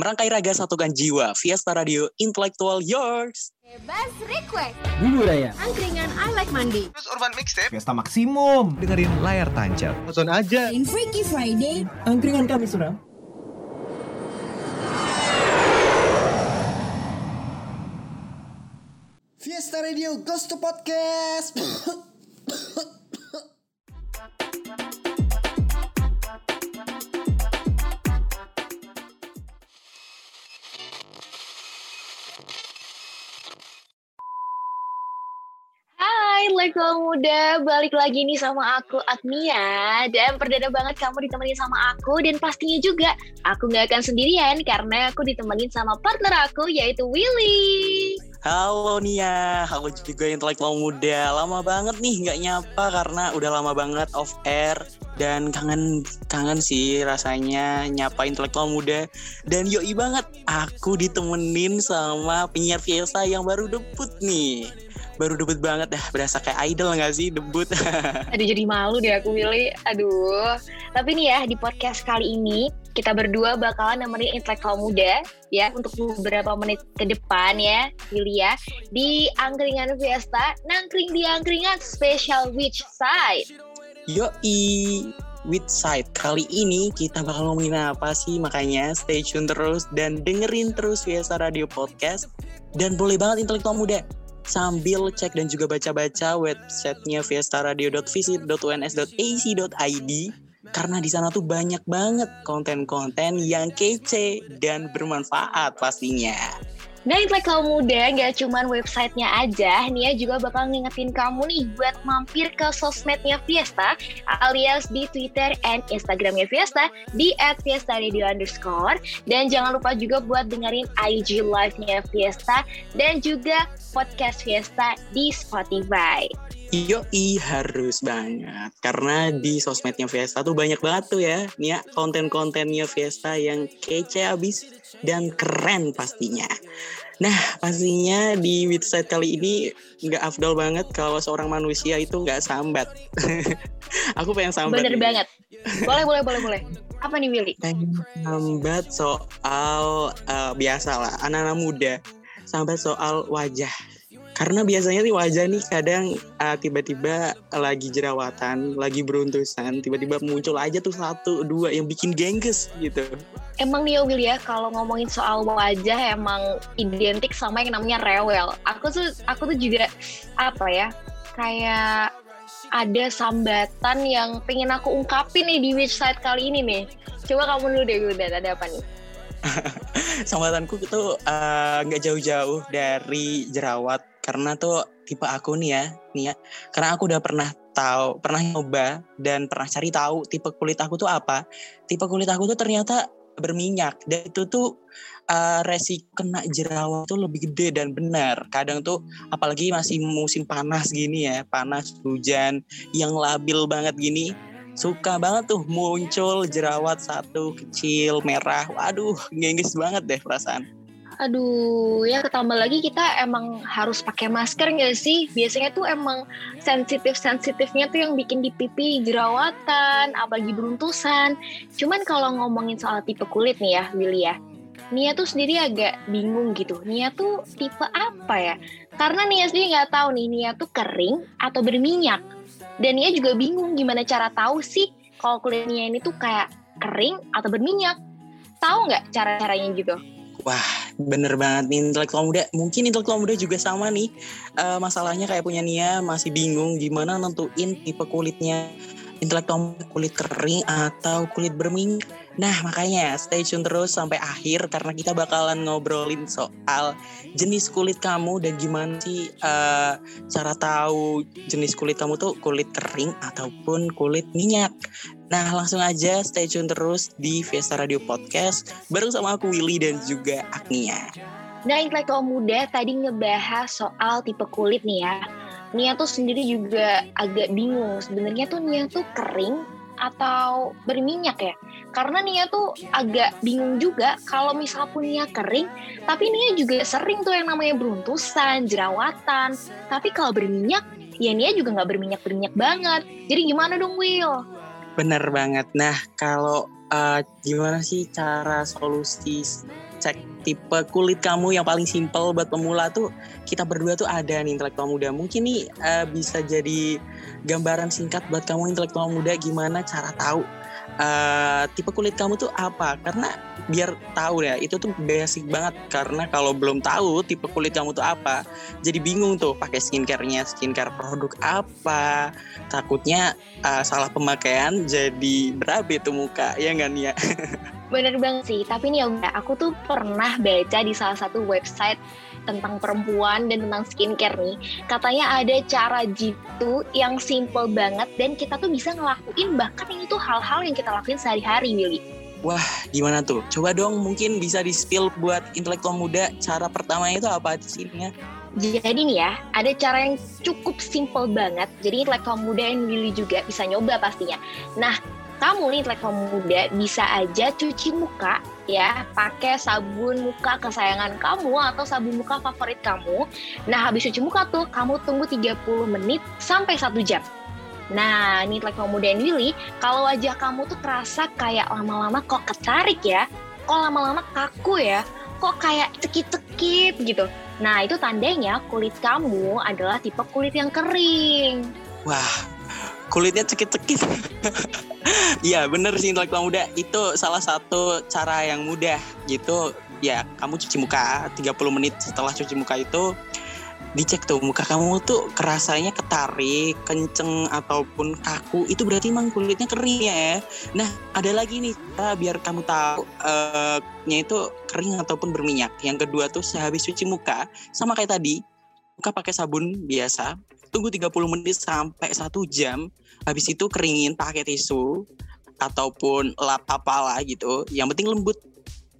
Merangkai raga satukan jiwa, Fiesta Radio Intellectual Yours. Bebas request. Bulu Raya. Angkringan I like mandi. Terus Urban Mixtape. Fiesta Maksimum. dengerin layar tancap. Nonton aja. In Freaky Friday. Angkringan kami suram. Fiesta Radio Ghost to Podcast. Hai, Lekol Muda, balik lagi nih sama aku Agnia Dan perdana banget kamu ditemenin sama aku Dan pastinya juga aku gak akan sendirian Karena aku ditemenin sama partner aku yaitu Willy Halo Nia, aku juga intelektual muda. Lama banget nih nggak nyapa karena udah lama banget off air dan kangen kangen sih rasanya nyapa intelektual muda. Dan yoi banget, aku ditemenin sama penyiar Fiesta yang baru debut nih. Baru debut banget dah, berasa kayak idol nggak sih debut? Aduh jadi malu deh aku Willy Aduh. Tapi nih ya di podcast kali ini Kita berdua bakalan nemenin intelektual muda Ya untuk beberapa menit ke depan ya Willy ya Di Angkringan Fiesta Nangkring di Angkringan Special Witch Side. Yoi, with side. Kali ini kita bakal ngomongin apa sih? Makanya stay tune terus dan dengerin terus Fiesta Radio Podcast. Dan boleh banget intelektual muda sambil cek dan juga baca-baca websitenya fiestaradio.visit.uns.ac.id karena di sana tuh banyak banget konten-konten yang kece dan bermanfaat pastinya. Nah, intelektual muda nggak cuman websitenya aja, Nia juga bakal ngingetin kamu nih buat mampir ke sosmednya Fiesta, alias di Twitter and Instagramnya Fiesta di @fiestaradio underscore. Dan jangan lupa juga buat dengerin IG live-nya Fiesta dan juga podcast Fiesta di Spotify. Yoi harus banget karena di sosmednya Fiesta tuh banyak banget tuh ya Nia konten-kontennya Fiesta yang kece abis dan keren pastinya. Nah pastinya di website kali ini nggak afdol banget kalau seorang manusia itu nggak sambat. Aku pengen sambat. Bener nih. banget. Boleh, boleh, boleh, boleh. Apa nih Willy? Pengen sambat soal eh, biasa lah anak-anak muda sambat soal wajah. Karena biasanya nih wajah nih kadang eh, tiba-tiba lagi jerawatan, lagi beruntusan, tiba-tiba muncul aja tuh satu dua yang bikin gengges gitu. Emang nih ya, Will ya kalau ngomongin soal wajah emang identik sama yang namanya rewel. Aku tuh aku tuh juga apa ya kayak ada sambatan yang pengen aku ungkapin nih di website kali ini nih. Coba kamu dulu deh udah ada apa nih? Sambatanku itu eh, nggak jauh-jauh dari jerawat karena tuh tipe aku nih ya, nih ya. Karena aku udah pernah tahu, pernah nyoba dan pernah cari tahu tipe kulit aku tuh apa. Tipe kulit aku tuh ternyata berminyak dan itu tuh eh, resiko kena jerawat tuh lebih gede dan benar. Kadang tuh apalagi masih musim panas gini ya, panas hujan yang labil banget gini suka banget tuh muncul jerawat satu kecil merah. Waduh, gengges banget deh perasaan. Aduh, ya ketambah lagi kita emang harus pakai masker nggak sih? Biasanya tuh emang sensitif-sensitifnya tuh yang bikin di pipi jerawatan, apalagi beruntusan. Cuman kalau ngomongin soal tipe kulit nih ya, Willy ya. Nia tuh sendiri agak bingung gitu. Nia tuh tipe apa ya? Karena Nia sendiri nggak tahu nih, Nia tuh kering atau berminyak. Dan Nia juga bingung gimana cara tahu sih kalau kulit Nia ini tuh kayak kering atau berminyak. Tahu nggak cara-caranya gitu? Wah, bener banget nih intelektual muda. Mungkin intelektual muda juga sama nih. Eh, masalahnya kayak punya Nia masih bingung gimana nentuin tipe kulitnya. Intelektual kulit kering atau kulit berminyak. Nah, makanya stay tune terus sampai akhir karena kita bakalan ngobrolin soal jenis kulit kamu dan gimana sih eh, cara tahu jenis kulit kamu tuh kulit kering ataupun kulit minyak. Nah, langsung aja stay tune terus di Fiesta Radio Podcast bareng sama aku Willy dan juga Agnia. Nah, intelektual muda tadi ngebahas soal tipe kulit nih ya. Nia tuh sendiri juga agak bingung. Sebenarnya tuh Nia tuh kering atau berminyak ya? Karena Nia tuh agak bingung juga kalau misal pun Nia kering, tapi Nia juga sering tuh yang namanya beruntusan, jerawatan. Tapi kalau berminyak, ya Nia juga nggak berminyak-berminyak banget. Jadi gimana dong Will? Bener banget. Nah, kalau eh, gimana sih cara solusi cek tipe kulit kamu yang paling simpel buat pemula tuh kita berdua tuh ada nih intelektual muda. Mungkin nih eh, bisa jadi gambaran singkat buat kamu intelektual muda gimana cara tahu eh, tipe kulit kamu tuh apa? Karena biar tahu ya itu tuh basic banget karena kalau belum tahu tipe kulit kamu tuh apa jadi bingung tuh pakai skincare-nya skincare produk apa takutnya eh, salah pemakaian jadi berabe tuh muka ya nggak nih ya Bener banget sih, tapi nih ya aku tuh pernah baca di salah satu website tentang perempuan dan tentang skincare nih. Katanya ada cara jitu yang simple banget dan kita tuh bisa ngelakuin bahkan ini tuh hal-hal yang kita lakuin sehari-hari, Willy. Wah, gimana tuh? Coba dong mungkin bisa di spill buat intelektual muda. Cara pertamanya itu apa sih ya? Jadi nih ya, ada cara yang cukup simple banget. Jadi intelektual muda dan Willy juga bisa nyoba pastinya. Nah, kamu nih intelektual muda bisa aja cuci muka ya pakai sabun muka kesayangan kamu atau sabun muka favorit kamu. Nah, habis cuci muka tuh kamu tunggu 30 menit sampai 1 jam. Nah, ini intelektual muda dan Willy, kalau wajah kamu tuh kerasa kayak lama-lama kok ketarik ya, kok lama-lama kaku ya, kok kayak cekit-cekit gitu. Nah, itu tandanya kulit kamu adalah tipe kulit yang kering. Wah, kulitnya cekit-cekit. Iya bener sih intelektual muda itu salah satu cara yang mudah gitu ya kamu cuci muka 30 menit setelah cuci muka itu dicek tuh muka kamu tuh kerasanya ketarik, kenceng ataupun kaku itu berarti emang kulitnya kering ya. Nah ada lagi nih cara biar kamu tahu eh, nya itu kering ataupun berminyak. Yang kedua tuh sehabis cuci muka sama kayak tadi muka pakai sabun biasa tunggu 30 menit sampai satu jam habis itu keringin pakai tisu ataupun lap apalah gitu yang penting lembut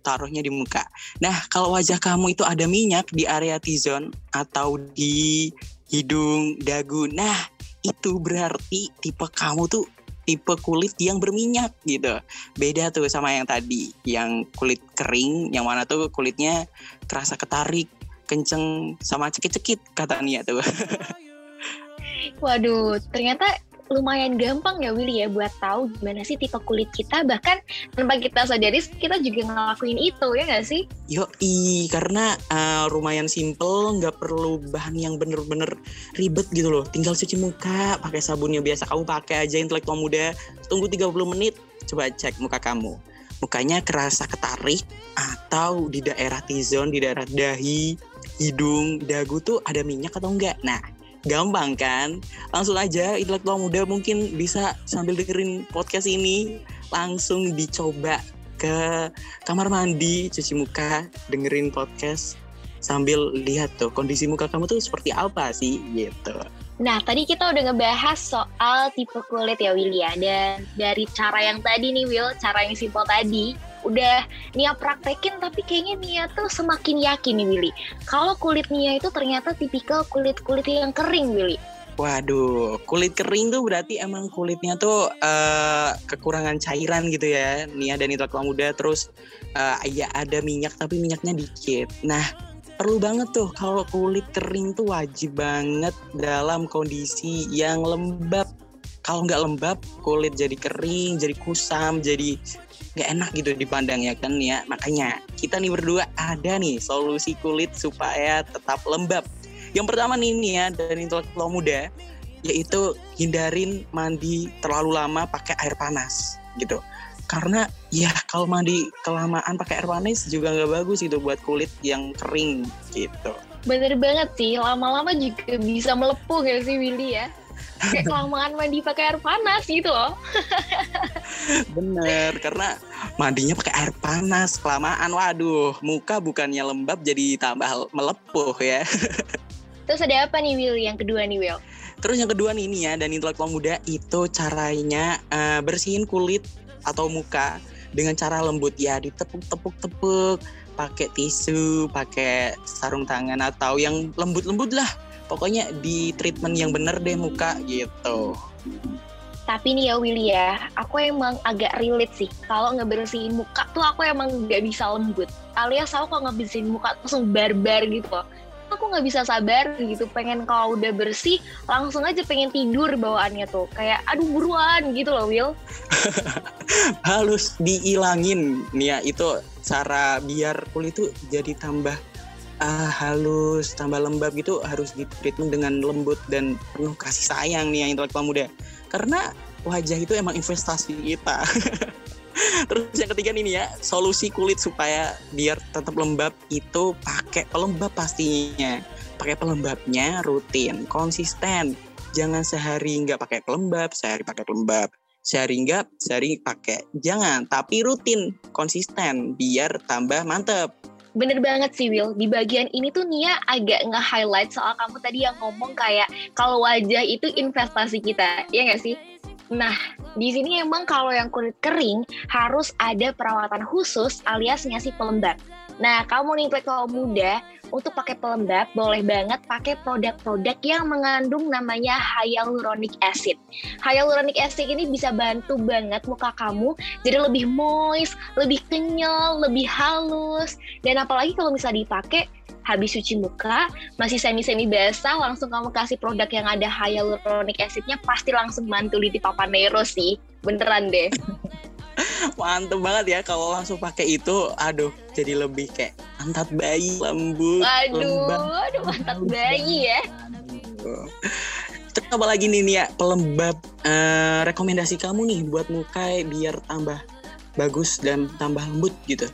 taruhnya di muka. Nah kalau wajah kamu itu ada minyak di area T-zone atau di hidung dagu nah itu berarti tipe kamu tuh tipe kulit yang berminyak gitu. Beda tuh sama yang tadi yang kulit kering yang mana tuh kulitnya kerasa ketarik kenceng sama cekit-cekit kata Nia tuh. Waduh, ternyata lumayan gampang ya Willy ya buat tahu gimana sih tipe kulit kita bahkan tanpa kita sadari kita juga ngelakuin itu ya nggak sih? Yoi, karena uh, lumayan simple, nggak perlu bahan yang bener-bener ribet gitu loh. Tinggal cuci muka, pakai sabun yang biasa kamu pakai aja intelektual muda. Tunggu 30 menit, coba cek muka kamu. Mukanya kerasa ketarik atau di daerah T-zone, di daerah dahi, hidung, dagu tuh ada minyak atau enggak. Nah, gampang kan? Langsung aja intelektual muda mungkin bisa sambil dengerin podcast ini langsung dicoba ke kamar mandi, cuci muka, dengerin podcast sambil lihat tuh kondisi muka kamu tuh seperti apa sih gitu. Nah, tadi kita udah ngebahas soal tipe kulit ya Will ya. Dan dari cara yang tadi nih Will, cara yang simpel tadi, udah Nia praktekin tapi kayaknya Nia tuh semakin yakin nih Willy. Kalau kulit Nia itu ternyata tipikal kulit-kulit yang kering Willy. Waduh, kulit kering tuh berarti emang kulitnya tuh eh, kekurangan cairan gitu ya, Nia dan intelektual muda. Terus eh, ya ada minyak tapi minyaknya dikit. Nah, perlu banget tuh kalau kulit kering tuh wajib banget dalam kondisi yang lembab. Kalau nggak lembab, kulit jadi kering, jadi kusam, jadi nggak enak gitu dipandang ya kan ya. Makanya kita nih berdua ada nih solusi kulit supaya tetap lembab. Yang pertama nih nih ya dari intelektual muda yaitu hindarin mandi terlalu lama pakai air panas gitu. Karena ya kalau mandi kelamaan pakai air panas juga nggak bagus gitu buat kulit yang kering gitu. Bener banget sih, lama-lama juga bisa melepuh ya sih Willy ya. Kayak kelamaan mandi pakai air panas gitu loh. Bener, karena mandinya pakai air panas kelamaan. Waduh, muka bukannya lembab jadi tambah melepuh ya. Terus ada apa nih Will yang kedua nih Will? Terus yang kedua nih ini ya, dan intelektual muda itu caranya eh, bersihin kulit atau muka dengan cara lembut ya, ditepuk-tepuk-tepuk, pakai tisu, pakai sarung tangan atau yang lembut-lembut lah. Pokoknya di treatment yang bener deh muka gitu. Tapi nih ya Willy ya, aku emang agak relate sih. Kalau ngebersihin muka tuh aku emang nggak bisa lembut. Alias aku kalau ngebersihin muka tuh langsung barbar gitu loh. Tuh aku nggak bisa sabar gitu pengen kalau udah bersih langsung aja pengen tidur bawaannya tuh kayak aduh buruan gitu loh Will halus diilangin nih ya itu cara biar kulit itu jadi tambah ah, halus tambah lembab gitu harus di treatment dengan lembut dan penuh kasih sayang nih yang intelektual muda karena wajah itu emang investasi kita Terus yang ketiga nih ya, solusi kulit supaya biar tetap lembab itu pakai pelembab pastinya. Pakai pelembabnya rutin, konsisten. Jangan sehari nggak pakai pelembab, sehari pakai pelembab. Sehari nggak, sehari pakai. Jangan, tapi rutin, konsisten, biar tambah mantep. Bener banget sih Will, di bagian ini tuh Nia agak nge-highlight soal kamu tadi yang ngomong kayak kalau wajah itu investasi kita, ya nggak sih? Nah, di sini emang kalau yang kulit kering harus ada perawatan khusus alias ngasih pelembab. Nah, kamu nih kalau muda untuk pakai pelembab boleh banget pakai produk-produk yang mengandung namanya hyaluronic acid. Hyaluronic acid ini bisa bantu banget muka kamu jadi lebih moist, lebih kenyal, lebih halus. Dan apalagi kalau misalnya dipakai habis cuci muka masih semi-semi basah langsung kamu kasih produk yang ada hyaluronic acidnya pasti langsung mantul di Papa Nero sih beneran deh mantep banget ya kalau langsung pakai itu aduh jadi lebih kayak pantat bayi lembut aduh lembab. aduh pantat bayi ya Terus apa lagi nih Nia pelembab eh, rekomendasi kamu nih buat muka biar tambah bagus dan tambah lembut gitu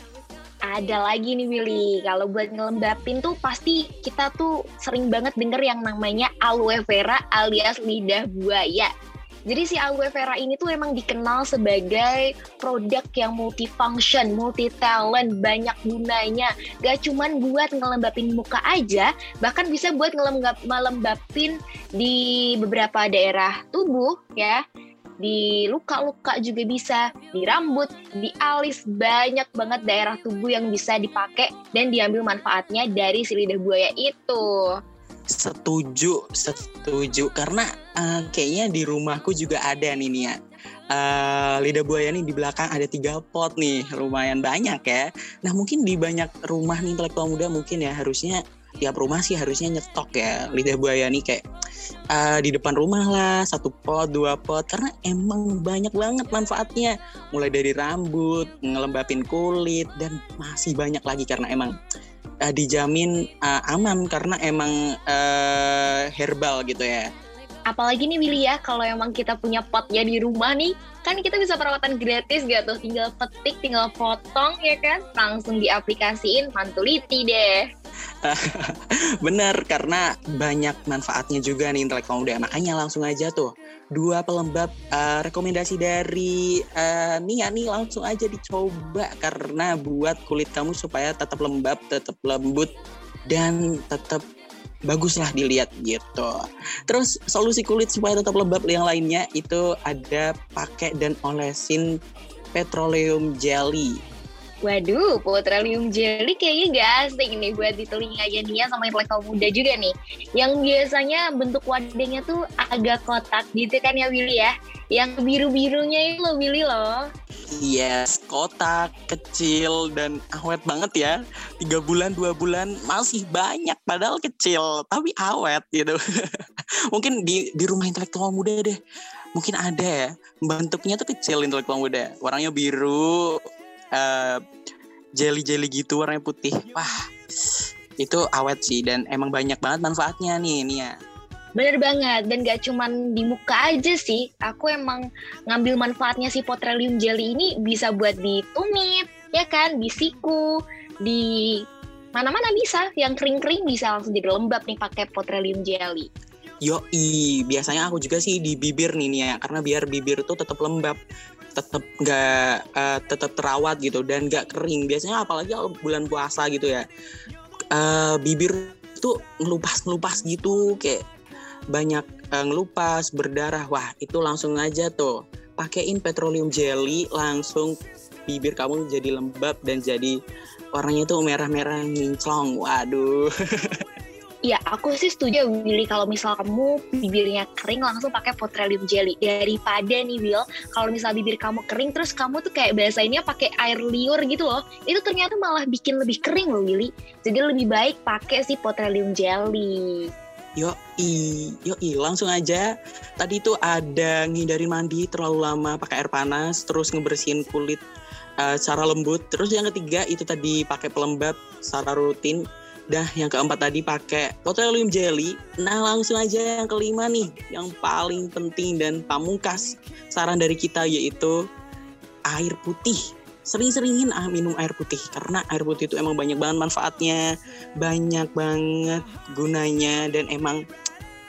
ada lagi nih Willy. Kalau buat ngelembapin tuh pasti kita tuh sering banget denger yang namanya aloe vera alias lidah buaya. Jadi si aloe vera ini tuh emang dikenal sebagai produk yang multifunction, multi talent, banyak gunanya. Gak cuman buat ngelembapin muka aja, bahkan bisa buat ngelembap ngelembapin di beberapa daerah tubuh ya di luka-luka juga bisa, di rambut, di alis, banyak banget daerah tubuh yang bisa dipakai dan diambil manfaatnya dari si lidah buaya itu. Setuju, setuju. Karena uh, kayaknya di rumahku juga ada nih Nia. Uh, lidah buaya nih di belakang ada tiga pot nih, lumayan banyak ya. Nah mungkin di banyak rumah nih intelektual muda mungkin ya harusnya tiap rumah sih harusnya nyetok ya lidah buaya nih kayak uh, di depan rumah lah satu pot dua pot karena emang banyak banget manfaatnya mulai dari rambut ngelembapin kulit dan masih banyak lagi karena emang uh, dijamin uh, aman karena emang uh, herbal gitu ya apalagi nih Willy ya kalau emang kita punya potnya di rumah nih kan kita bisa perawatan gratis gak tuh? Tinggal petik tinggal potong ya kan? Langsung diaplikasiin mantuliti deh. Bener karena banyak manfaatnya juga nih intelektual muda. Makanya langsung aja tuh dua pelembab uh, rekomendasi dari uh, Nia nih langsung aja dicoba. Karena buat kulit kamu supaya tetap lembab tetap lembut dan tetap bagus lah dilihat gitu. Terus solusi kulit supaya tetap lembab yang lainnya itu ada pakai dan olesin petroleum jelly. Waduh, petroleum jelly kayaknya gak asing nih buat di telinganya Nia sama intelektual muda juga nih. Yang biasanya bentuk wadahnya tuh agak kotak gitu kan ya Willy ya. Yang biru-birunya itu loh Willy loh. Yes, kotak, kecil, dan awet banget ya. Tiga bulan, dua bulan masih banyak padahal kecil, tapi awet gitu. Mungkin di, di rumah intelektual muda deh. Mungkin ada ya, bentuknya tuh kecil intelektual muda. Warnanya biru, uh, jelly-jelly gitu warnanya putih. Wah, itu awet sih dan emang banyak banget manfaatnya nih Nia. Bener banget, dan gak cuman di muka aja sih. Aku emang ngambil manfaatnya si petroleum jelly ini bisa buat di tumit, ya kan? Di siku, di mana-mana bisa. Yang kering-kering bisa langsung jadi lembab nih pakai petroleum jelly. Yo, biasanya aku juga sih di bibir nih nih ya, karena biar bibir tuh tetap lembab, tetap nggak uh, tetap terawat gitu dan nggak kering. Biasanya apalagi kalau bulan puasa gitu ya, uh, bibir tuh ngelupas ngelupas gitu kayak banyak uh, ngelupas berdarah wah itu langsung aja tuh pakein petroleum jelly langsung bibir kamu jadi lembab dan jadi warnanya tuh merah-merah nginclong waduh Ya, aku sih setuju Willy kalau misal kamu bibirnya kering langsung pakai petroleum jelly daripada nih Will kalau misal bibir kamu kering terus kamu tuh kayak biasanya pakai air liur gitu loh. Itu ternyata malah bikin lebih kering loh Willy. Jadi lebih baik pakai si petroleum jelly. Yo i, yo i, langsung aja. Tadi tuh ada ngindarin mandi terlalu lama pakai air panas, terus ngebersihin kulit uh, secara lembut. Terus yang ketiga itu tadi pakai pelembab secara rutin. Dah yang keempat tadi pakai petroleum jelly. Nah langsung aja yang kelima nih, yang paling penting dan pamungkas saran dari kita yaitu air putih. Sering-seringin ah minum air putih. Karena air putih itu emang banyak banget manfaatnya, banyak banget gunanya dan emang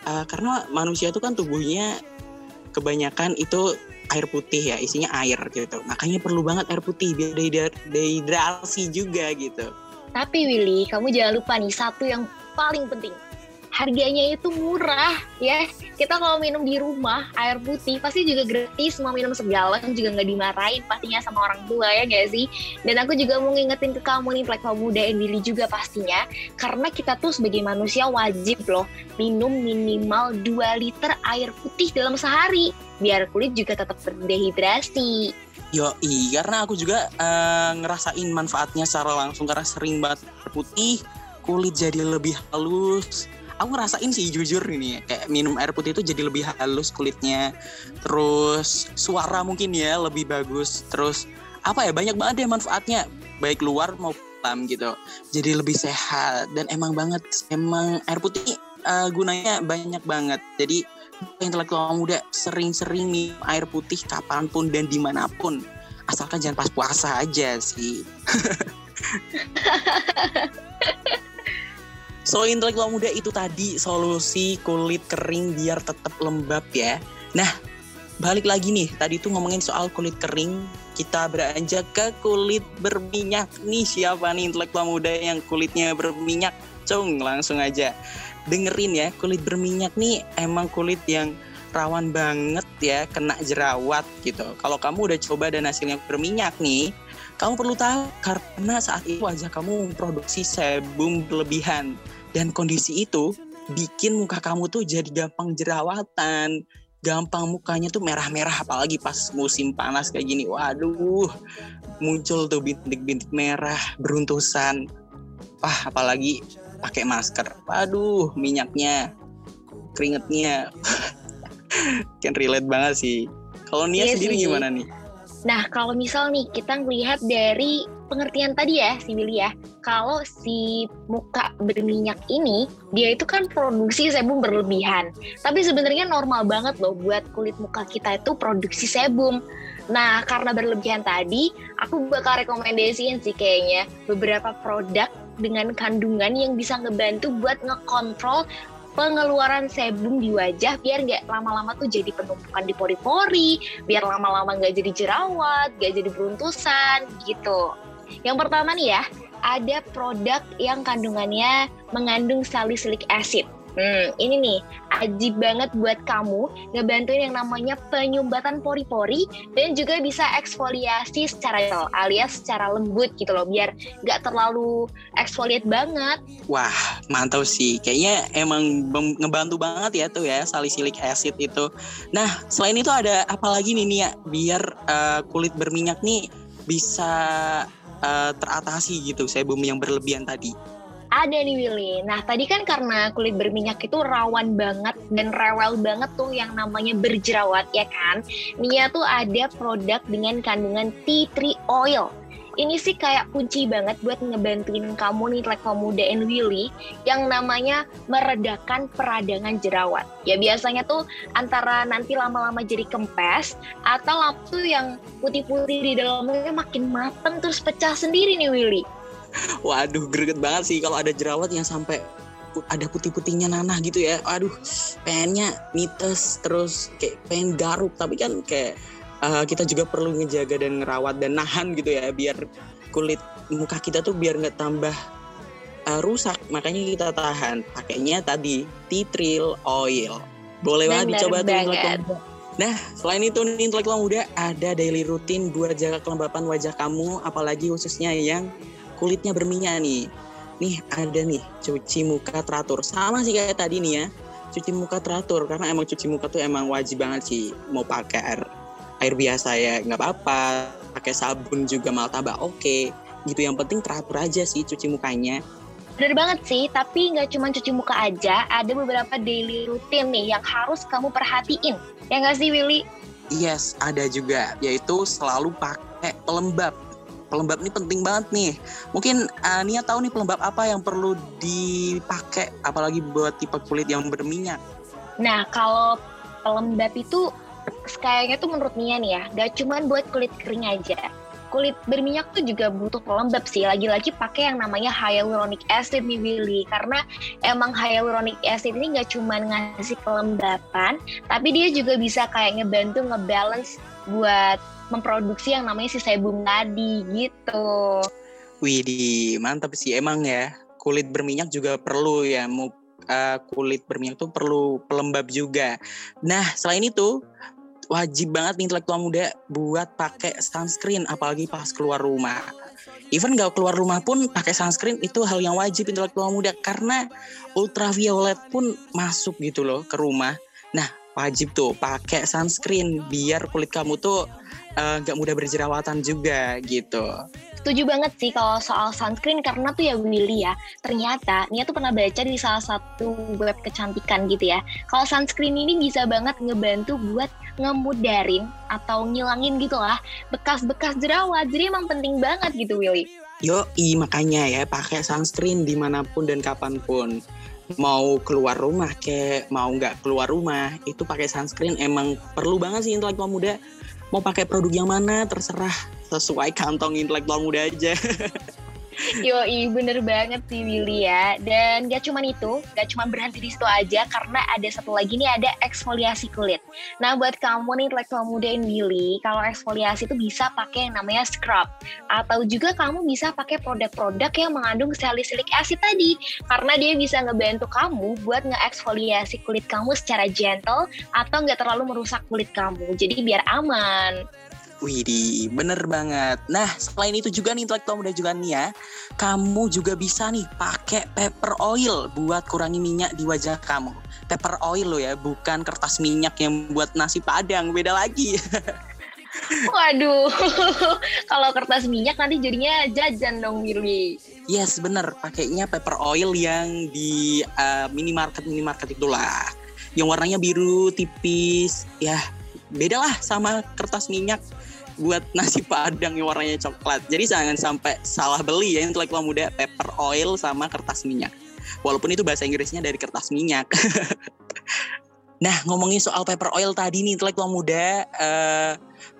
uh, karena manusia itu kan tubuhnya kebanyakan itu air putih ya isinya air gitu. Makanya perlu banget air putih biar dehidrasi juga gitu. Tapi Willy, kamu jangan lupa nih satu yang paling penting. Harganya itu murah ya. Kita kalau minum di rumah air putih pasti juga gratis. Mau minum segalon juga nggak dimarahin pastinya sama orang tua ya nggak sih? Dan aku juga mau ngingetin ke kamu nih Plek Muda Willy juga pastinya. Karena kita tuh sebagai manusia wajib loh minum minimal 2 liter air putih dalam sehari. Biar kulit juga tetap berdehidrasi. Yo, karena aku juga uh, ngerasain manfaatnya secara langsung karena sering banget putih, kulit jadi lebih halus. Aku ngerasain sih jujur ini kayak minum air putih itu jadi lebih halus kulitnya. Terus suara mungkin ya lebih bagus. Terus apa ya banyak banget deh manfaatnya baik luar maupun dalam gitu. Jadi lebih sehat dan emang banget emang air putih uh, gunanya banyak banget. Jadi intelektual muda sering-sering minum air putih kapan pun dan di mana pun asalkan jangan pas puasa aja sih so intelektual muda itu tadi solusi kulit kering biar tetap lembab ya. Nah balik lagi nih tadi tuh ngomongin soal kulit kering. Kita beranjak ke kulit berminyak nih. Siapa nih intelektual muda yang kulitnya berminyak? Cung langsung aja. Dengerin ya kulit berminyak nih emang kulit yang rawan banget ya kena jerawat gitu. Kalau kamu udah coba dan hasilnya berminyak nih, kamu perlu tahu karena saat itu wajah kamu memproduksi sebum berlebihan dan kondisi itu bikin muka kamu tuh jadi gampang jerawatan, gampang mukanya tuh merah-merah apalagi pas musim panas kayak gini. Waduh, muncul tuh bintik-bintik merah beruntusan. Wah, apalagi pakai masker. Waduh, minyaknya, keringetnya. kan relate banget sih. Kalau Nia iya sendiri sih. gimana nih? Nah, kalau misal nih kita ngelihat dari pengertian tadi ya, si Willy ya, kalau si muka berminyak ini, dia itu kan produksi sebum berlebihan. Tapi sebenarnya normal banget loh buat kulit muka kita itu produksi sebum. Nah, karena berlebihan tadi, aku bakal rekomendasiin sih kayaknya beberapa produk dengan kandungan yang bisa ngebantu buat ngekontrol pengeluaran sebum di wajah biar nggak lama-lama tuh jadi penumpukan di pori-pori, biar lama-lama nggak jadi jerawat, nggak jadi beruntusan gitu. Yang pertama nih ya, ada produk yang kandungannya mengandung salicylic acid. Hmm, ini nih ajib banget buat kamu ngebantuin yang namanya penyumbatan pori-pori dan juga bisa eksfoliasi secara alias secara lembut gitu loh biar nggak terlalu eksfoliat banget. Wah mantap sih, kayaknya emang ngebantu banget ya tuh ya salicylic acid itu. Nah selain itu ada apa lagi nih ya biar uh, kulit berminyak nih bisa uh, teratasi gitu sebum yang berlebihan tadi. Ada nih Willy. Nah tadi kan karena kulit berminyak itu rawan banget dan rewel banget tuh yang namanya berjerawat ya kan. Nia tuh ada produk dengan kandungan tea tree oil. Ini sih kayak kunci banget buat ngebantuin kamu nih like muda and Willy yang namanya meredakan peradangan jerawat. Ya biasanya tuh antara nanti lama-lama jadi kempes atau lampu yang putih-putih di dalamnya makin mateng terus pecah sendiri nih Willy. Waduh, greget banget sih kalau ada jerawat yang sampai ada putih-putihnya nanah gitu ya. Aduh, pengennya mites terus kayak pengen garuk tapi kan kayak uh, kita juga perlu ngejaga dan ngerawat dan nahan gitu ya biar kulit muka kita tuh biar nggak tambah uh, rusak. Makanya kita tahan. Pakainya tadi tea tree oil. Boleh banget dicoba tuh Nah, selain itu nih intelektual muda ada daily rutin buat jaga kelembapan wajah kamu, apalagi khususnya yang kulitnya berminyak nih. nih ada nih cuci muka teratur sama sih kayak tadi nih ya cuci muka teratur karena emang cuci muka tuh emang wajib banget sih mau pakai air air biasa ya nggak apa-apa pakai sabun juga malah tambah oke gitu yang penting teratur aja sih cuci mukanya Bener banget sih, tapi nggak cuma cuci muka aja, ada beberapa daily rutin nih yang harus kamu perhatiin. Ya nggak sih, Willy? Yes, ada juga, yaitu selalu pakai pelembab. Pelembab ini penting banget nih. Mungkin uh, Nia tahu nih pelembab apa yang perlu dipakai, apalagi buat tipe kulit yang berminyak. Nah, kalau pelembab itu kayaknya tuh menurut Nia nih ya, gak cuma buat kulit kering aja. Kulit berminyak tuh juga butuh pelembab sih. Lagi-lagi pakai yang namanya hyaluronic acid nih Willy. Karena emang hyaluronic acid ini gak cuma ngasih kelembapan, tapi dia juga bisa kayak ngebantu ngebalance buat memproduksi yang namanya si sebum tadi gitu. Widih, mantap sih emang ya. Kulit berminyak juga perlu ya. Uh, kulit berminyak tuh perlu pelembab juga. Nah, selain itu wajib banget nih intelektual muda buat pakai sunscreen apalagi pas keluar rumah. Even gak keluar rumah pun pakai sunscreen itu hal yang wajib intelektual muda karena ultraviolet pun masuk gitu loh ke rumah. Nah wajib tuh pakai sunscreen biar kulit kamu tuh uh, gak mudah berjerawatan juga gitu. Setuju banget sih kalau soal sunscreen karena tuh ya Willy ya, ternyata Nia tuh pernah baca di salah satu web kecantikan gitu ya. Kalau sunscreen ini bisa banget ngebantu buat ngemudarin atau ngilangin gitu lah bekas-bekas jerawat. Jadi emang penting banget gitu Willy. Yo, i makanya ya pakai sunscreen di mana pun dan kapan pun mau keluar rumah kayak mau nggak keluar rumah itu pakai sunscreen emang perlu banget sih intelektual muda mau pakai produk yang mana terserah sesuai kantong intelektual muda aja. Yoi, bener banget sih Willy ya. Dan gak cuma itu, gak cuma berhenti di situ aja, karena ada satu lagi nih, ada eksfoliasi kulit. Nah, buat kamu nih intelektual muda yang Willy, kalau eksfoliasi itu bisa pakai yang namanya scrub. Atau juga kamu bisa pakai produk-produk yang mengandung salicylic acid tadi. Karena dia bisa ngebantu kamu buat nge-eksfoliasi kulit kamu secara gentle, atau nggak terlalu merusak kulit kamu. Jadi biar aman. Widih, bener banget. Nah, selain itu juga nih intelektual muda juga nih ya, kamu juga bisa nih pakai pepper oil buat kurangi minyak di wajah kamu. Pepper oil lo ya, bukan kertas minyak yang buat nasi padang, beda lagi. Waduh, kalau kertas minyak nanti jadinya jajan dong Willy. Yes, bener. Pakainya pepper oil yang di uh, minimarket minimarket itulah, yang warnanya biru tipis. Ya, beda lah sama kertas minyak buat nasi padang yang warnanya coklat. Jadi jangan sampai salah beli ya intelektual muda pepper oil sama kertas minyak. Walaupun itu bahasa Inggrisnya dari kertas minyak. nah ngomongin soal pepper oil tadi nih intelektual muda, uh,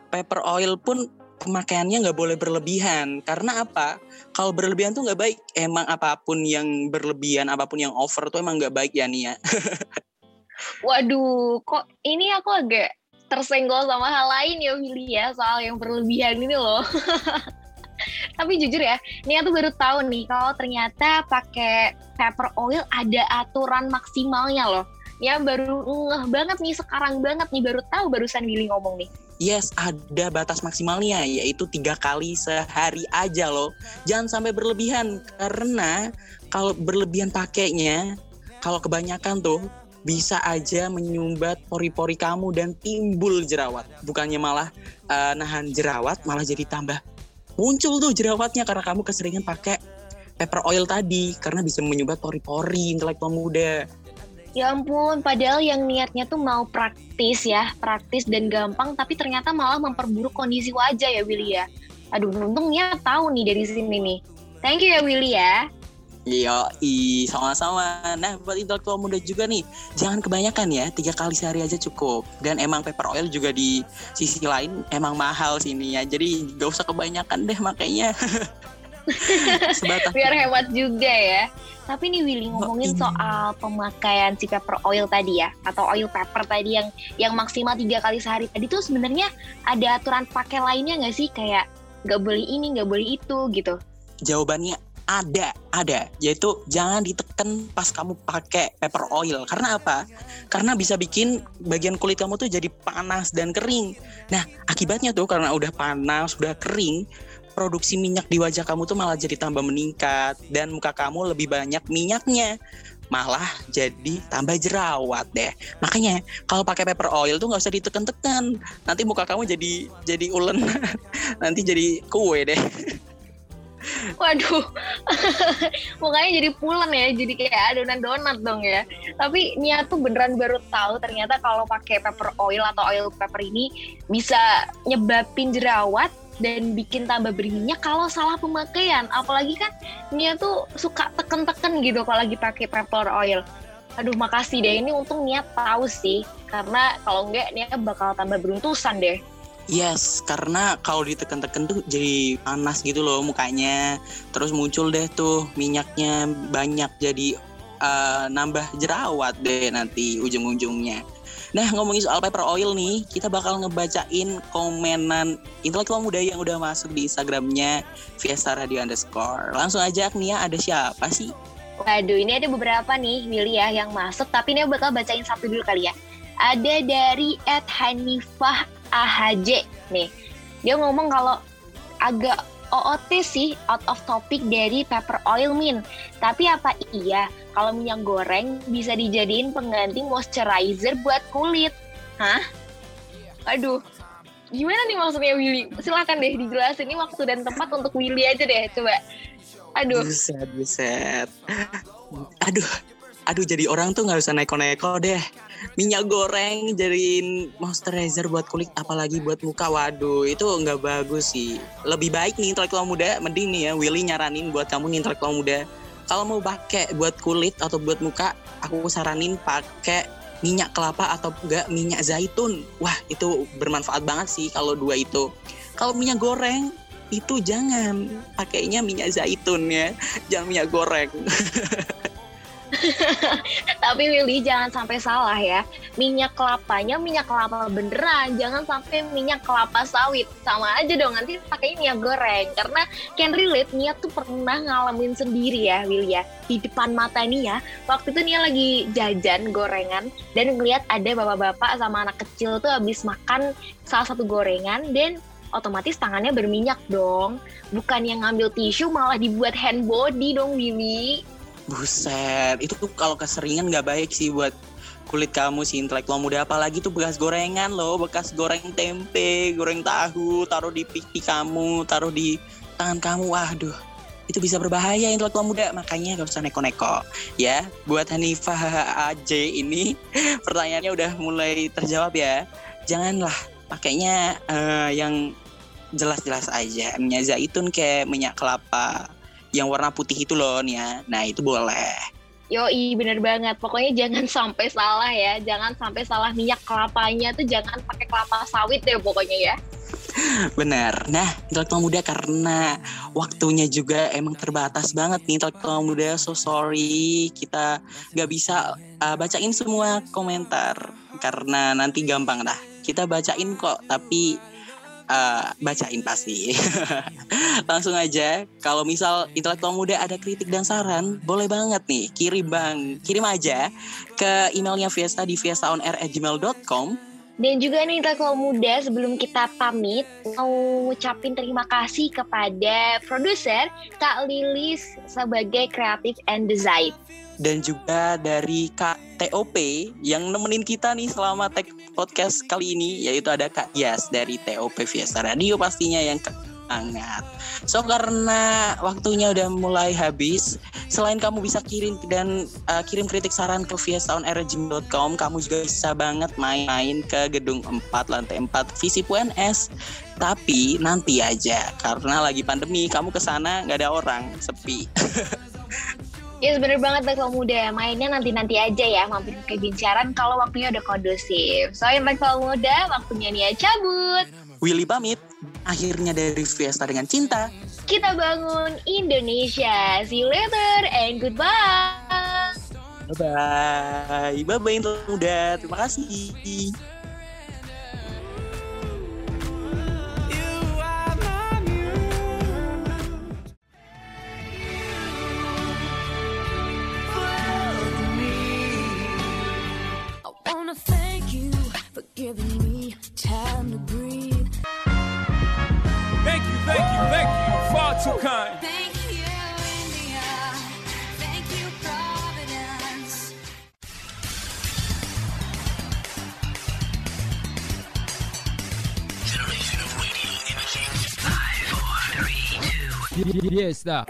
pepper oil pun pemakaiannya nggak boleh berlebihan. Karena apa? Kalau berlebihan tuh nggak baik. Emang apa pun yang berlebihan, apa pun yang over tuh emang nggak baik ya nih ya. Waduh, kok ini aku agak tersenggol sama hal lain ya Willy ya soal yang berlebihan ini loh. Tapi jujur ya, ini aku baru tahu nih kalau ternyata pakai pepper oil ada aturan maksimalnya loh. Ya baru ngeh banget nih sekarang banget nih baru tahu barusan Willy ngomong nih. Yes, ada batas maksimalnya yaitu tiga kali sehari aja loh. Jangan sampai berlebihan karena kalau berlebihan pakainya, kalau kebanyakan tuh bisa aja menyumbat pori-pori kamu dan timbul jerawat. Bukannya malah uh, nahan jerawat, malah jadi tambah muncul tuh jerawatnya karena kamu keseringan pakai pepper oil tadi karena bisa menyumbat pori-pori intelektual muda. Ya ampun, padahal yang niatnya tuh mau praktis ya, praktis dan gampang, tapi ternyata malah memperburuk kondisi wajah ya Willy ya. Aduh, untungnya tahu nih dari sini nih. Thank you ya Willy ya. Iya, sama-sama. Nah, buat intelektual muda juga nih, jangan kebanyakan ya, tiga kali sehari aja cukup. Dan emang pepper oil juga di sisi lain emang mahal sini ya, jadi gak usah kebanyakan deh makanya. Sebatas. Biar hemat juga ya. Tapi nih Willy ngomongin oh, soal pemakaian si pepper oil tadi ya, atau oil pepper tadi yang yang maksimal tiga kali sehari tadi tuh sebenarnya ada aturan pakai lainnya nggak sih kayak nggak boleh ini nggak boleh itu gitu? Jawabannya ada, ada. Yaitu jangan ditekan pas kamu pakai pepper oil. Karena apa? Karena bisa bikin bagian kulit kamu tuh jadi panas dan kering. Nah, akibatnya tuh karena udah panas, udah kering, produksi minyak di wajah kamu tuh malah jadi tambah meningkat dan muka kamu lebih banyak minyaknya malah jadi tambah jerawat deh makanya kalau pakai paper oil tuh nggak usah diteken-teken nanti muka kamu jadi jadi ulen nanti jadi kue deh Waduh, mukanya jadi pulen ya, jadi kayak adonan donat dong ya. Tapi Nia tuh beneran baru tahu ternyata kalau pakai pepper oil atau oil pepper ini bisa nyebabin jerawat dan bikin tambah berminyak kalau salah pemakaian. Apalagi kan Nia tuh suka teken-teken gitu kalau lagi pakai pepper oil. Aduh makasih deh, ini untung Nia tahu sih. Karena kalau enggak Nia bakal tambah beruntusan deh. Yes, karena kalau diteken-teken tuh jadi panas gitu loh mukanya. Terus muncul deh tuh minyaknya banyak jadi uh, nambah jerawat deh nanti ujung-ujungnya. Nah ngomongin soal paper oil nih, kita bakal ngebacain komenan intelektual muda yang udah masuk di Instagramnya Fiesta Radio underscore. Langsung aja Nia, ada siapa sih? Waduh, ini ada beberapa nih Willy ya yang masuk, tapi ini bakal bacain satu dulu kali ya. Ada dari Ed Hanifah AHJ nih. Dia ngomong kalau agak OOT sih out of topic dari pepper oil min. Tapi apa iya kalau minyak goreng bisa dijadiin pengganti moisturizer buat kulit? Hah? Aduh, gimana nih maksudnya Willy? Silakan deh dijelasin ini waktu dan tempat untuk Willy aja deh, coba. Aduh. Buset, buset. Aduh, aduh jadi orang tuh nggak usah neko-neko deh minyak goreng jadiin moisturizer buat kulit apalagi buat muka. Waduh itu nggak bagus sih. Lebih baik nih intelektual muda mending nih ya Willy nyaranin buat kamu nih intelektual muda. Kalau mau pakai buat kulit atau buat muka aku saranin pakai minyak kelapa atau enggak minyak zaitun. Wah itu bermanfaat banget sih kalau dua itu. Kalau minyak goreng itu jangan pakainya minyak zaitun ya jangan minyak goreng Tapi Willy jangan sampai salah ya. Minyak kelapanya minyak kelapa beneran, jangan sampai minyak kelapa sawit. Sama aja dong nanti pakai minyak goreng. Karena can relate Nia tuh pernah ngalamin sendiri ya Willy ya. Di depan mata Nia, waktu itu Nia lagi jajan gorengan dan ngeliat ada bapak-bapak sama anak kecil tuh habis makan salah satu gorengan dan otomatis tangannya berminyak dong. Bukan yang ngambil tisu malah dibuat hand body dong Willy. Buset, itu tuh kalau keseringan nggak baik sih buat kulit kamu sih intelektual muda. Apalagi tuh bekas gorengan loh bekas goreng tempe goreng tahu taruh di pipi kamu taruh di tangan kamu. Waduh itu bisa berbahaya intelektual muda. Makanya gak usah neko-neko ya. Buat Hanifah AJ ini pertanyaannya udah mulai terjawab ya. Janganlah pakainya uh, yang jelas-jelas aja. Minyak zaitun kayak minyak kelapa yang warna putih itu loh nih ya. Nah itu boleh. Yoi bener banget. Pokoknya jangan sampai salah ya. Jangan sampai salah minyak kelapanya tuh jangan pakai kelapa sawit deh pokoknya ya. Bener. Nah, intelektual muda karena waktunya juga emang terbatas banget nih intelektual muda. So sorry, kita nggak bisa uh, bacain semua komentar karena nanti gampang dah. Kita bacain kok, tapi uh, bacain pasti. Langsung aja, kalau misal intelektual muda ada kritik dan saran, boleh banget nih kirim bang, kirim aja ke emailnya Fiesta di fiestaonair@gmail.com dan juga nih intelektual muda sebelum kita pamit mau ngucapin terima kasih kepada produser Kak Lilis sebagai creative and design dan juga dari Kak TOP yang nemenin kita nih selama tag podcast kali ini yaitu ada Kak Yas dari TOP Fiesta Radio pastinya yang sangat. So karena waktunya udah mulai habis, selain kamu bisa kirim dan uh, kirim kritik saran ke fiestaonairgym.com, kamu juga bisa banget main-main ke gedung 4 lantai 4 Visip UNS. Tapi nanti aja karena lagi pandemi, kamu ke sana nggak ada orang, sepi. Ya yes, bener banget bakal muda. Mainnya nanti-nanti aja ya Mampir ke bincaran kalau waktunya udah kondusif. So yang bakal muda Waktunya Nia cabut. Willy pamit. Akhirnya dari Fiesta dengan cinta. Kita bangun Indonesia. See you later and goodbye. Bye-bye. Bye-bye muda. Terima kasih Yes, dah.